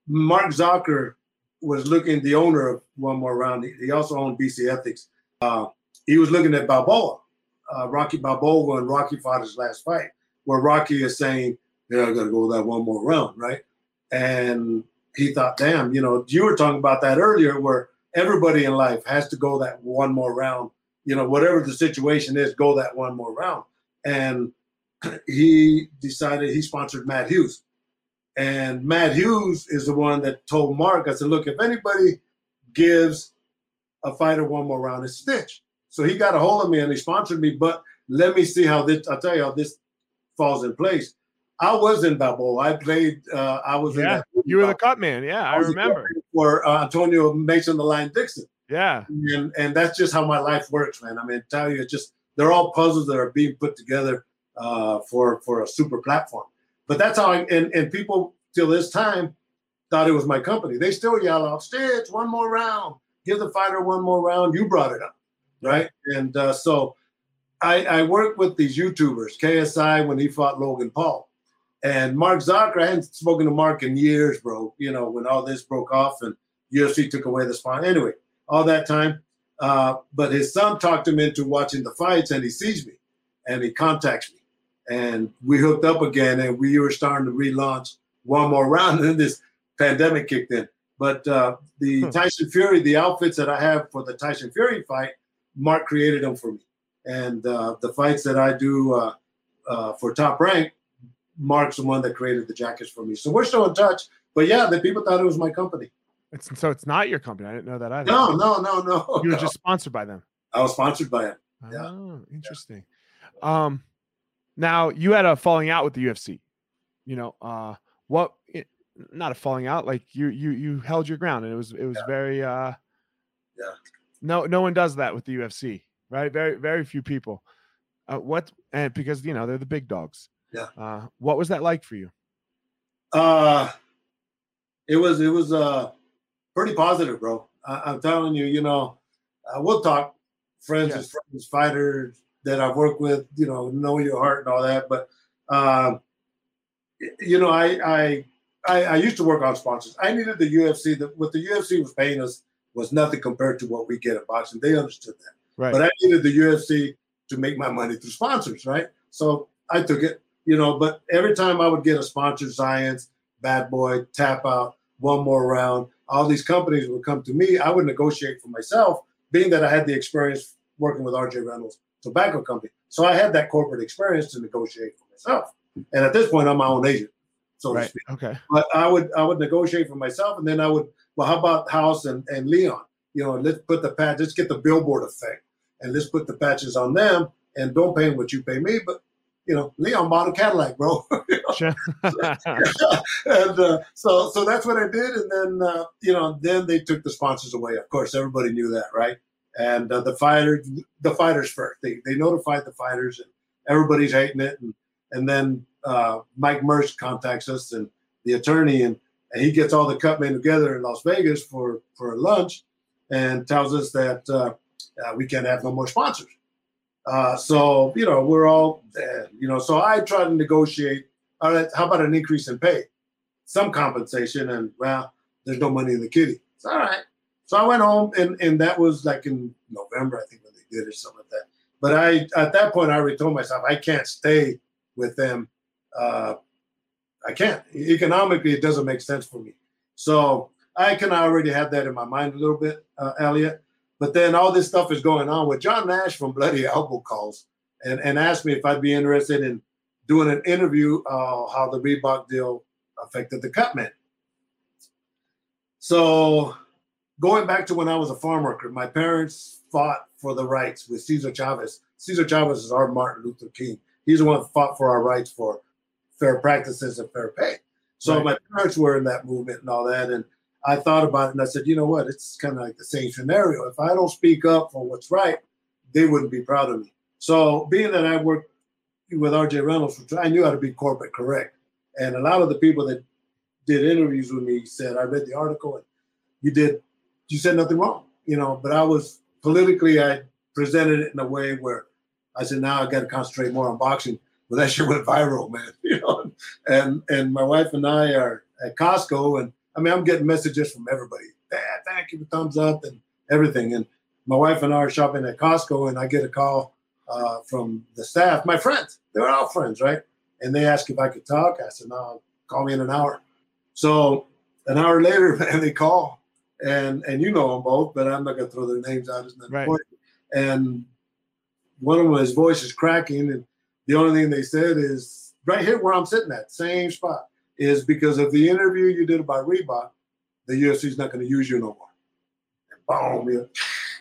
Mark Zucker was looking the owner of one more round. He, he also owned BC Ethics. Uh, he was looking at Balboa, uh, Rocky Balboa, and Rocky fought his last fight, where Rocky is saying, "Yeah, I got to go that one more round, right?" And he thought, "Damn, you know, you were talking about that earlier, where." everybody in life has to go that one more round. You know, whatever the situation is, go that one more round. And he decided he sponsored Matt Hughes. And Matt Hughes is the one that told Mark, I said, look, if anybody gives a fighter one more round, it's Stitch. So he got a hold of me and he sponsored me. But let me see how this, I'll tell you how this falls in place. I was in Balboa. I played. Uh, I was.
Yeah, you were the cut man. Yeah, I, I remember.
For uh, Antonio Mason, the Line Dixon.
Yeah,
and and that's just how my life works, man. I mean, I tell you, it's just they're all puzzles that are being put together uh, for for a super platform. But that's how. I, and and people till this time thought it was my company. They still yell out, "Stitch, one more round. Give the fighter one more round." You brought it up, right? And uh, so. I, I work with these YouTubers, KSI when he fought Logan Paul and Mark Zucker, I hadn't spoken to Mark in years, bro. You know, when all this broke off and UFC took away the spot. Anyway, all that time. Uh, but his son talked him into watching the fights and he sees me and he contacts me. And we hooked up again and we were starting to relaunch one more round. And then this pandemic kicked in. But uh, the hmm. Tyson Fury, the outfits that I have for the Tyson Fury fight, Mark created them for me. And uh, the fights that I do uh, uh, for Top Rank, Mark's the one that created the jackets for me. So we're still in touch. But yeah, the people thought it was my company.
It's, so it's not your company. I didn't know that either.
No, no, no, no.
You
were
no. just sponsored by them.
I was sponsored by them.
Yeah. Oh, interesting. Yeah. Um, now you had a falling out with the UFC. You know, uh, what? Not a falling out. Like you, you, you held your ground, and it was, it was yeah. very. uh
Yeah.
No, no one does that with the UFC, right? Very, very few people. Uh, what? And because you know they're the big dogs.
Yeah.
Uh, what was that like for you?
Uh, it was it was uh pretty positive, bro. I, am telling you, you know, uh, we'll talk friends yes. friends, fighters that I've worked with, you know, know your heart and all that. But um, you know, I, I I I used to work on sponsors. I needed the UFC. That what the UFC was paying us was nothing compared to what we get at boxing. They understood that.
Right.
But I needed the UFC to make my money through sponsors, right? So I took it you know, but every time I would get a sponsored science, bad boy, tap out, one more round, all these companies would come to me. I would negotiate for myself, being that I had the experience working with RJ Reynolds Tobacco Company. So I had that corporate experience to negotiate for myself. And at this point, I'm my own agent, so
right.
to speak.
Okay.
But I would I would negotiate for myself, and then I would, well, how about House and, and Leon? You know, let's put the patch, let's get the billboard effect, and let's put the patches on them, and don't pay them what you pay me, but you know, Leon bought a Cadillac, bro. and uh, so, so that's what I did. And then, uh, you know, then they took the sponsors away. Of course, everybody knew that, right? And uh, the fighters, the fighters first. They they notified the fighters, and everybody's hating it. And and then uh, Mike Mersch contacts us and the attorney, and, and he gets all the cut men together in Las Vegas for for lunch, and tells us that uh, uh, we can't have no more sponsors. Uh, so you know we're all you know. So I try to negotiate. All right, how about an increase in pay, some compensation, and well, there's no money in the kitty. It's all right. So I went home, and and that was like in November, I think, when they did or something like that. But I at that point I already told myself I can't stay with them. Uh, I can't economically; it doesn't make sense for me. So I can already have that in my mind a little bit, uh, Elliot. But then all this stuff is going on with John Nash from Bloody Elbow calls and, and asked me if I'd be interested in doing an interview uh, how the Reebok deal affected the Cutman. So going back to when I was a farm worker, my parents fought for the rights with Cesar Chavez. Cesar Chavez is our Martin Luther King. He's the one that fought for our rights for fair practices and fair pay. So right. my parents were in that movement and all that. And I thought about it and I said, you know what? It's kind of like the same scenario. If I don't speak up for what's right, they wouldn't be proud of me. So being that I worked with RJ Reynolds, I knew how to be corporate correct. And a lot of the people that did interviews with me said, I read the article and you did, you said nothing wrong, you know, but I was politically, I presented it in a way where I said, now I got to concentrate more on boxing. But that shit went viral, man. You know, and and my wife and I are at Costco, and I mean, I'm getting messages from everybody. Dad, thank you for thumbs up and everything. And my wife and I are shopping at Costco, and I get a call uh, from the staff, my friends. They're all friends, right? And they ask if I could talk. I said, no, call me in an hour. So an hour later, man, they call, and and you know them both, but I'm not gonna throw their names out. It's not right. important. And one of them, his voice is cracking, and the only thing they said is right here where I'm sitting at, same spot, is because of the interview you did about Reebok, the UFC is not going to use you no more. And boom, you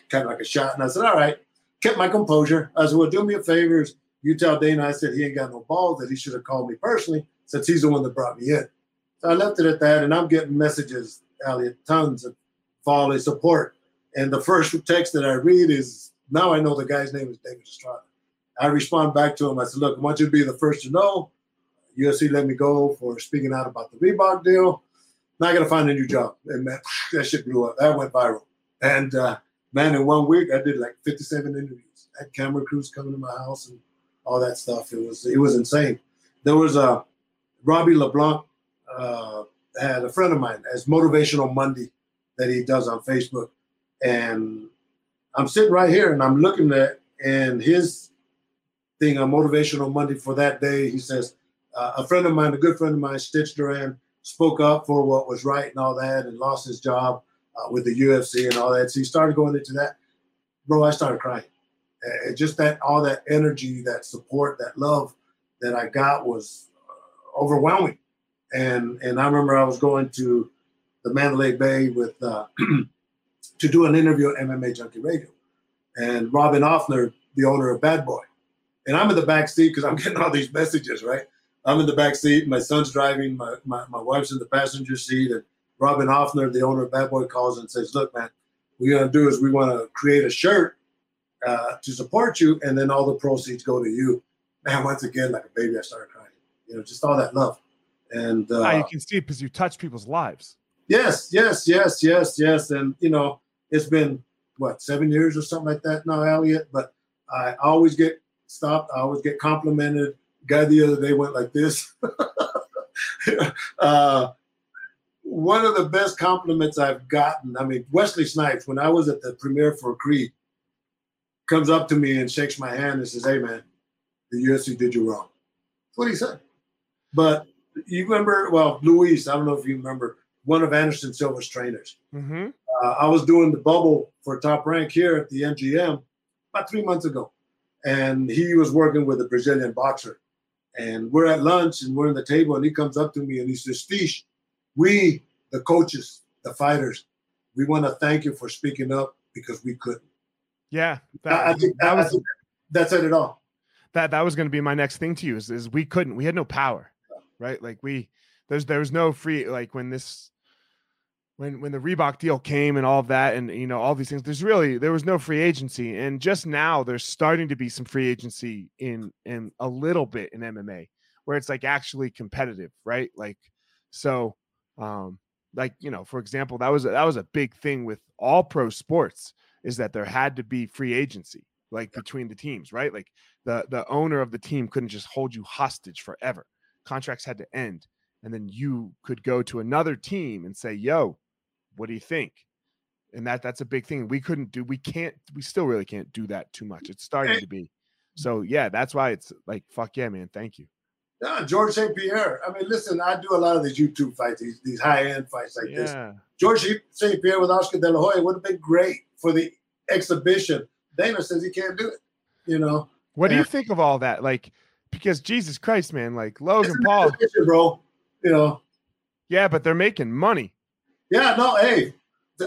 kind of like a shot. And I said, all right, kept my composure. I said, well, do me a favor. You tell Dana I said he ain't got no balls, that he should have called me personally since he's the one that brought me in. So I left it at that, and I'm getting messages, Elliot, tons of volley support. And the first text that I read is now I know the guy's name is David Estrada. I respond back to him. I said, look, I want you to be the first to know. UFC let me go for speaking out about the Reebok deal. I got to find a new job. And man, that shit blew up. That went viral. And uh, man, in one week, I did like 57 interviews. I had camera crews coming to my house and all that stuff. It was it was insane. There was a uh, Robbie LeBlanc uh, had a friend of mine as Motivational Monday that he does on Facebook, and I'm sitting right here and I'm looking at and his thing a Motivational Monday for that day. He says, uh, a friend of mine, a good friend of mine, Stitch Duran, spoke up for what was right and all that and lost his job uh, with the UFC and all that. So he started going into that. Bro, I started crying. And just that, all that energy, that support, that love that I got was uh, overwhelming. And and I remember I was going to the Mandalay Bay with uh, to do an interview at MMA Junkie Radio, and Robin Offner, the owner of Bad Boy, and I'm in the back seat because I'm getting all these messages, right? I'm in the back seat, my son's driving, my, my, my wife's in the passenger seat, and Robin Hoffner, the owner of Bad Boy, calls and says, Look, man, what we're gonna do is we want to create a shirt uh, to support you, and then all the proceeds go to you. Man, once again, like a baby, I started crying. You know, just all that love. And uh,
you can see it because you touch people's lives.
Yes, yes, yes, yes, yes. And you know, it's been what seven years or something like that now, Elliot. But I always get stopped. I always get complimented. Guy the other day went like this. uh, one of the best compliments I've gotten. I mean, Wesley Snipes, when I was at the premiere for Creed, comes up to me and shakes my hand and says, "Hey, man, the UFC did you wrong." That's what he said. But you remember? Well, Luis, I don't know if you remember one of Anderson Silva's trainers. Mm-hmm. Uh, I was doing the bubble for Top Rank here at the MGM about three months ago, and he was working with a Brazilian boxer. And we're at lunch and we're in the table, and he comes up to me and he says, Fish, we, the coaches, the fighters, we want to thank you for speaking up because we couldn't.
Yeah.
That, I, think, that was that said it all.
That that was going to be my next thing to you is, is we couldn't, we had no power, right? Like we, there's there was no free like when this when when the Reebok deal came and all of that and you know all these things there's really there was no free agency. And just now there's starting to be some free agency in in a little bit in MMA where it's like actually competitive right? Like so um like you know for example that was a, that was a big thing with all pro sports is that there had to be free agency like between the teams right? Like the the owner of the team couldn't just hold you hostage forever. Contracts had to end. And then you could go to another team and say yo what do you think? and that that's a big thing. We couldn't do. We can't. We still really can't do that too much. It's starting to be. So yeah, that's why it's like fuck yeah, man. Thank you.
Yeah, George St. Pierre. I mean, listen, I do a lot of these YouTube fights, these, these high end fights like yeah. this. George St. Pierre with Oscar De La Hoya would have been great for the exhibition. Dana says he can't do it. You know.
What do you think of all that? Like, because Jesus Christ, man, like Logan Paul,
bro. You know.
Yeah, but they're making money.
Yeah, no, hey,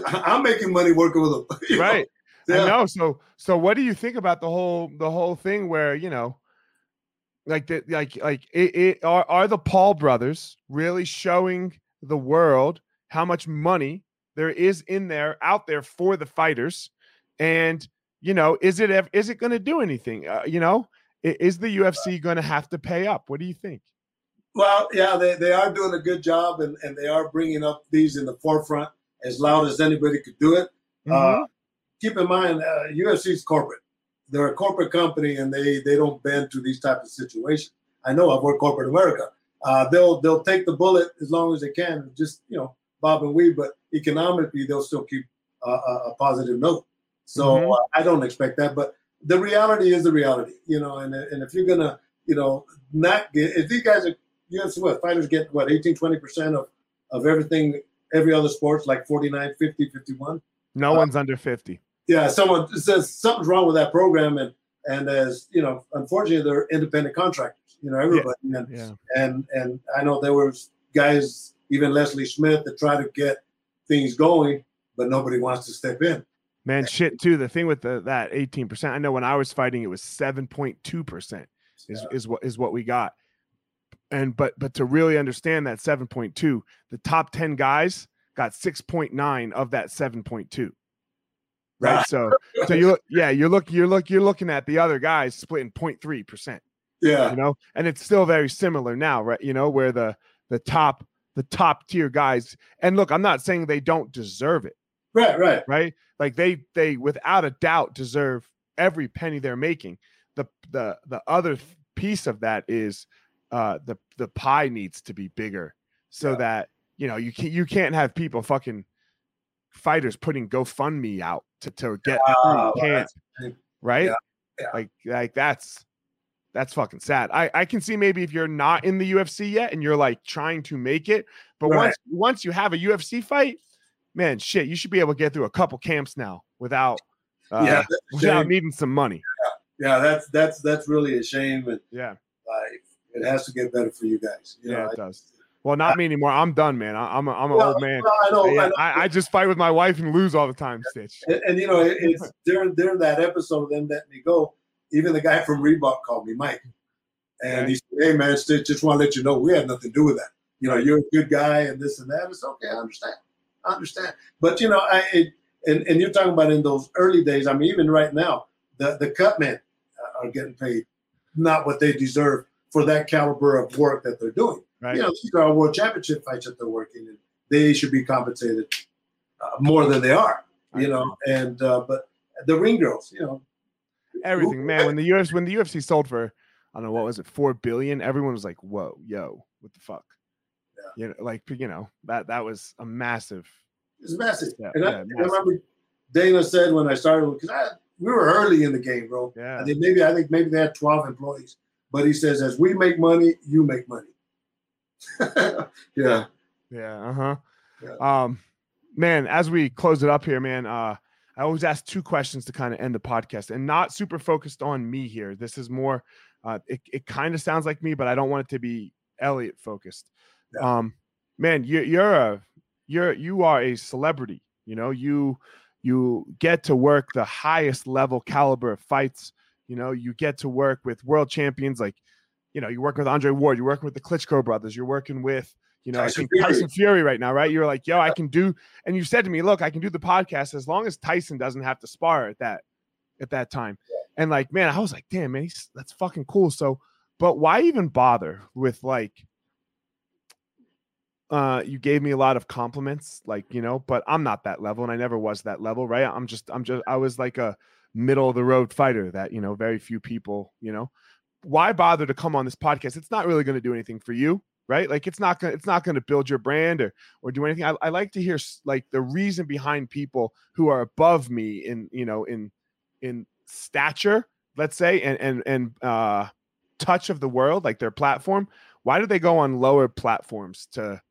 I'm making money working with them.
Right. Yeah. I know. So, so what do you think about the whole the whole thing where you know, like the like like it, it are are the Paul brothers really showing the world how much money there is in there out there for the fighters, and you know, is it is it going to do anything? Uh, you know, is the UFC going to have to pay up? What do you think?
Well, yeah, they, they are doing a good job and, and they are bringing up these in the forefront as loud as anybody could do it. Uh, mm-hmm. Uh, keep in mind, uh, UFC is corporate. They're a corporate company and they, they don't bend to these type of situations. I know I've worked corporate America. Uh, they'll they'll take the bullet as long as they can, just you know, bob and weave. But economically, they'll still keep a, a positive note. So mm-hmm. Uh, I don't expect that. But the reality is the reality, you know. And and if you're gonna, you know, not get if these guys are UFC what fighters get what 18, 20 percent of of everything, every other sports like 49, 50, 51.
No uh, one's under 50.
Yeah, someone says something's wrong with that program, and and as you know, unfortunately, they're independent contractors. You know, everybody, yeah. And, yeah. and and I know there was guys, even Leslie Smith, that try to get things going, but nobody wants to step in.
Man, shit too. The thing with the, that 18%, I know when I was fighting, it was 7.2% is, yeah. is what is what we got. And but but to really understand that 7.2, the top 10 guys got 6.9 of that 7.2. Right. Ah. so so you look, yeah, you're look you're look you're looking at the other guys splitting 0.3 percent.
Yeah.
You know, and it's still very similar now, right? You know, where the the top the top tier guys and look, I'm not saying they don't deserve it.
Right, right.
Right? Like they they without a doubt deserve every penny they're making. The the the other piece of that is uh the the pie needs to be bigger so yeah. that you know you can't you can't have people fucking fighters putting GoFundMe out to, to get oh, right? Yeah. Yeah. Like like that's that's fucking sad. I I can see maybe if you're not in the UFC yet and you're like trying to make it, but right. once once you have a UFC fight, man, shit, you should be able to get through a couple camps now without uh, yeah, without needing some money.
Yeah. yeah, that's that's that's really a shame. And
yeah,
like it has to get better for you guys. You
yeah,
know,
it does. Well, not I, me anymore. I'm done, man. I, am a, I'm an well, old man. I know, yeah, I, know. I, I, just fight with my wife and lose all the time, Stitch.
And, and you know, it, it's during during that episode of them letting me go. Even the guy from Reebok called me, Mike, and he said, "Hey, man, Stitch, just want to let you know we had nothing to do with that. You know, you're a good guy, and this and that. It's okay. I understand. I understand. But you know, I it, and and you're talking about in those early days. I mean, even right now, the the cut men uh, are getting paid not what they deserve for that caliber of work that they're doing. Right. You know, these are world championship fights that they're working, in. they should be compensated uh, more than they are. You know, and uh, but the ring girls, you know,
everything, man. When the UFC when the UFC sold for, I don't know what was it, four billion, everyone was like, "Whoa, yo, what the fuck." you know, like you know that that was a massive.
It's massive. Yeah, and, I, yeah, massive. I, remember Dana said when I started because we were early in the game, bro.
Yeah.
I think maybe I think maybe they had twelve employees, but he says as we make money, you make money. yeah.
Yeah. Uh huh. Yeah. Um, man, as we close it up here, man. Uh, I always ask two questions to kind of end the podcast, and not super focused on me here. This is more. Uh, it it kind of sounds like me, but I don't want it to be Elliot focused. Yeah. Um, man, you, you're a you're you are a celebrity. You know, you you get to work the highest level caliber of fights. You know, you get to work with world champions like, you know, you're working with Andre Ward, you're working with the Klitschko brothers, you're working with, you know, Tyson I think Fury. Tyson Fury right now, right? You're like, yo, I can do, and you said to me, look, I can do the podcast as long as Tyson doesn't have to spar at that at that time. And like, man, I was like, damn, man, that's fucking cool. So, but why even bother with like uh, you gave me a lot of compliments, like you know, but I'm not that level, and I never was that level, right? I'm just, I'm just, I was like a middle of the road fighter that you know, very few people, you know. Why bother to come on this podcast? It's not really going to do anything for you. right? Like it's not gonna it's not gonna build your brand or or do anything. I, I like to hear like the reason behind people who are above me in you know in in stature, let's say, and and and uh, touch of the world, like their platform. Why do they go on lower platforms to?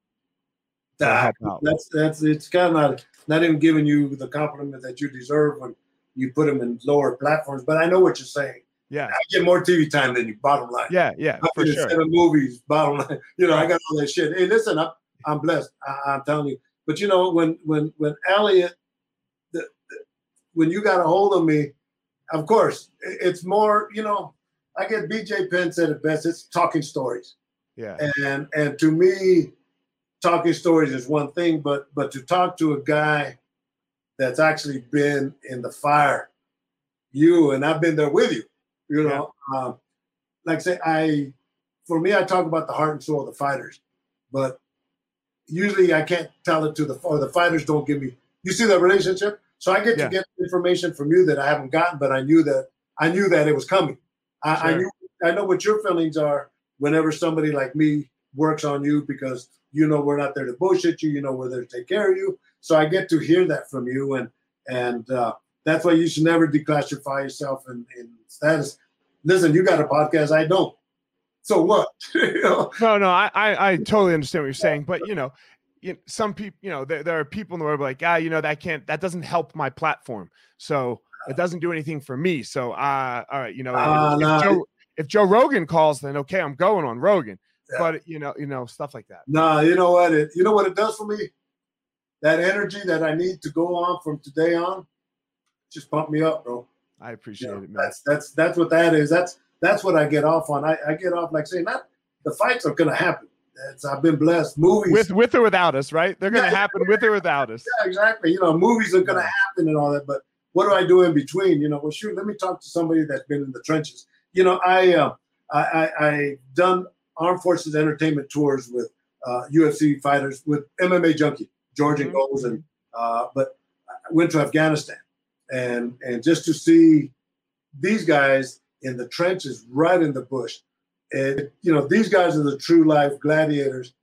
to help out? That's that's it's kind of not not even giving you the compliment that you deserve when you put them in lower platforms. But I know what you're saying.
Yeah, I
get more TV time than you. Bottom line.
Yeah, yeah,
I
for sure.
Of movies, bottom line. You know, I got all that shit. Hey, listen, I'm, I'm blessed. I, am telling you. But you know, when when when Elliot, the, the, when you got a hold of me, of course, it's more. You know, I get BJ Penn said it best. It's talking stories.
Yeah.
And and to me, talking stories is one thing, but but to talk to a guy that's actually been in the fire, you and I've been there with you you know, yeah. um, like I say, I for me, I talk about the heart and soul of the fighters, but usually I can't tell it to the or the fighters don't give me. You see that relationship, so I get yeah. to get information from you that I haven't gotten, but I knew that I knew that it was coming. I, sure. I knew I know what your feelings are whenever somebody like me works on you because you know we're not there to bullshit you. You know we're there to take care of you. So I get to hear that from you, and and uh, that's why you should never declassify yourself in, in status. Listen, you got a podcast, I don't. So what?
you know? No, no, I, I, I totally understand what you're saying, but you know, you, some people, you know, there, there are people in the world like, ah, you know, that can't, that doesn't help my platform. So it doesn't do anything for me. So, uh, all right, you know, uh, if, nah. Joe, if Joe Rogan calls, then okay, I'm going on Rogan. Yeah. But you know, you know, stuff like that.
Nah, you know what? It, you know what it does for me? That energy that I need to go on from today on, just pump me up, bro.
I appreciate you know,
it, man. That's that's that's what that is. That's that's what I get off on. I, I get off like saying not the fights are gonna happen. It's, I've been blessed. Movies
with with or without us, right? They're gonna yeah, happen with or without us.
Yeah, exactly. You know, movies are gonna happen and all that, but what do I do in between? You know, well, shoot, let me talk to somebody that's been in the trenches. You know, I uh, I, I I done armed forces entertainment tours with uh, UFC fighters with MMA junkie Georgian mm-hmm. goals, and uh, but I went to Afghanistan and and just to see these guys in the trenches, right in the bush, and you know these guys are the true life gladiators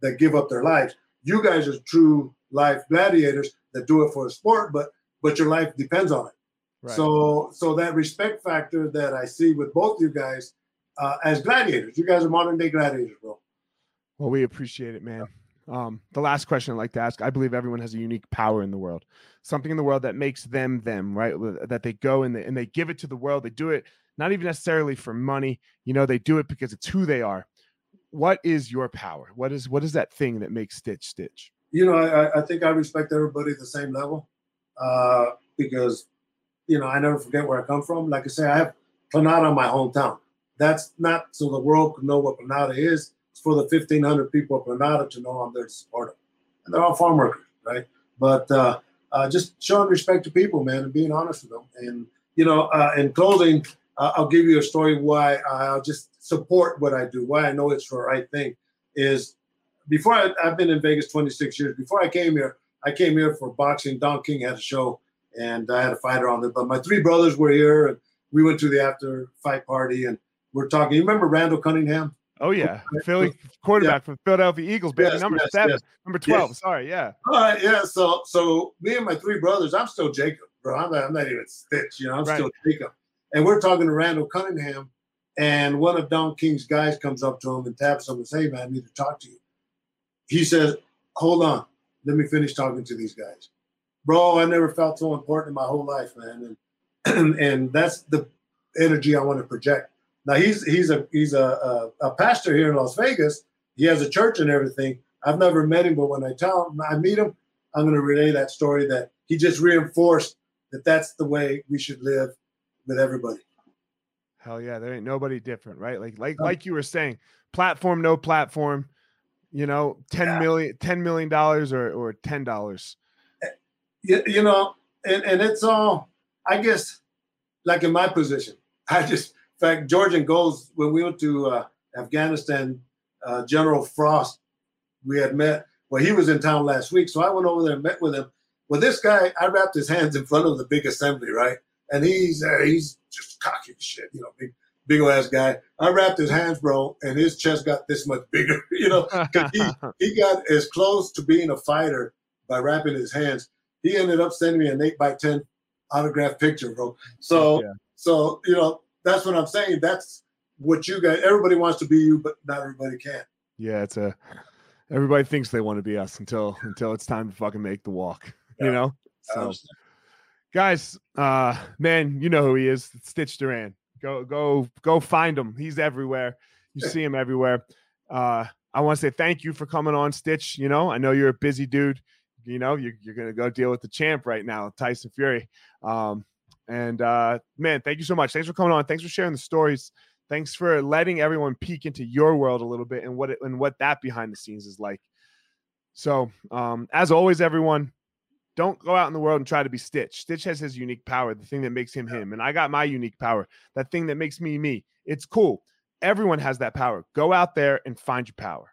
that give up their lives. You guys are true life gladiators that do it for a sport, but but your life depends on it. Right. So so that respect factor that I see with both you guys uh, as gladiators, you guys are modern day gladiators, bro.
Well, we appreciate it, man. Um, the last question I'd like to ask I believe everyone has a unique power in the world, something in the world that makes them them, right? That they go and they, and they give it to the world. They do it not even necessarily for money, you know, they do it because it's who they are. What is your power? What is what is that thing that makes Stitch Stitch?
You know, I, I think I respect everybody at the same level uh, because, you know, I never forget where I come from. Like I say, I have Planada in my hometown. That's not so the world can know what Planada is for the 1,500 people of Planada to know I'm there to support them. And they're all farm workers, right? But uh, uh, just showing respect to people, man, and being honest with them. And, you know, uh, in closing, I'll give you a story why I'll just support what I do, why I know it's the right thing. Is before I, I've been in Vegas 26 years, before I came here, I came here for boxing. Don King had a show, and I had a fighter on there. But my three brothers were here, and we went to the after fight party, and we're talking. You remember Randall Cunningham?
Oh yeah, Philly quarterback yeah. for Philadelphia Eagles, baby yes, number yes, seven, yes. number twelve. Sorry, yeah.
All right, yeah. So, so me and my three brothers, I'm still Jacob, bro. I'm not, I'm not even Stitch, you know. I'm right. still Jacob, and we're talking to Randall Cunningham, and one of Don King's guys comes up to him and taps him and says, "Hey, man, I need to talk to you." He says, "Hold on, let me finish talking to these guys, bro. I never felt so important in my whole life, man, and and, and that's the energy I want to project." Now he's he's a he's a, a, a pastor here in Las Vegas. He has a church and everything. I've never met him, but when I tell him I meet him, I'm going to relay that story that he just reinforced that that's the way we should live with everybody.
Hell yeah, there ain't nobody different, right? Like like like you were saying, platform, no platform. You know, ten yeah. million, ten million dollars or or ten dollars.
Eh, you, you know, and and it's all. I guess, like in my position, I just fact, George and Goze when we went to uh, Afghanistan, uh, General Frost, we had met. Well, he was in town last week, so I went over there and met with him. Well, this guy, I wrapped his hands in front of the big assembly, right? And he's uh, he's just cocky shit, you know, big big old ass guy. I wrapped his hands, bro, and his chest got this much bigger. You know, because he he got as close to being a fighter by wrapping his hands. He ended up sending me an eight by ten autograph picture, bro. So yeah. so you know that's what I'm saying. That's what you guys. Everybody wants to be you, but not everybody can.
Yeah, it's a. Everybody thinks they want to be us until until it's time to fucking make the walk. Yeah. You know. So, guys, uh, man, you know who he is. Stitch Duran. Go go go find him. He's everywhere. You see him everywhere. Uh, I want to say thank you for coming on, Stitch. You know, I know you're a busy dude. You know, you're, you're gonna go deal with the champ right now, Tyson Fury. Um, and uh, man, thank you so much. Thanks for coming on. Thanks for sharing the stories. Thanks for letting everyone peek into your world a little bit and what it, and what that behind the scenes is like. So, um, as always, everyone, don't go out in the world and try to be Stitch. Stitch has his unique power, the thing that makes him him. And I got my unique power, that thing that makes me me. It's cool. Everyone has that power. Go out there and find your power.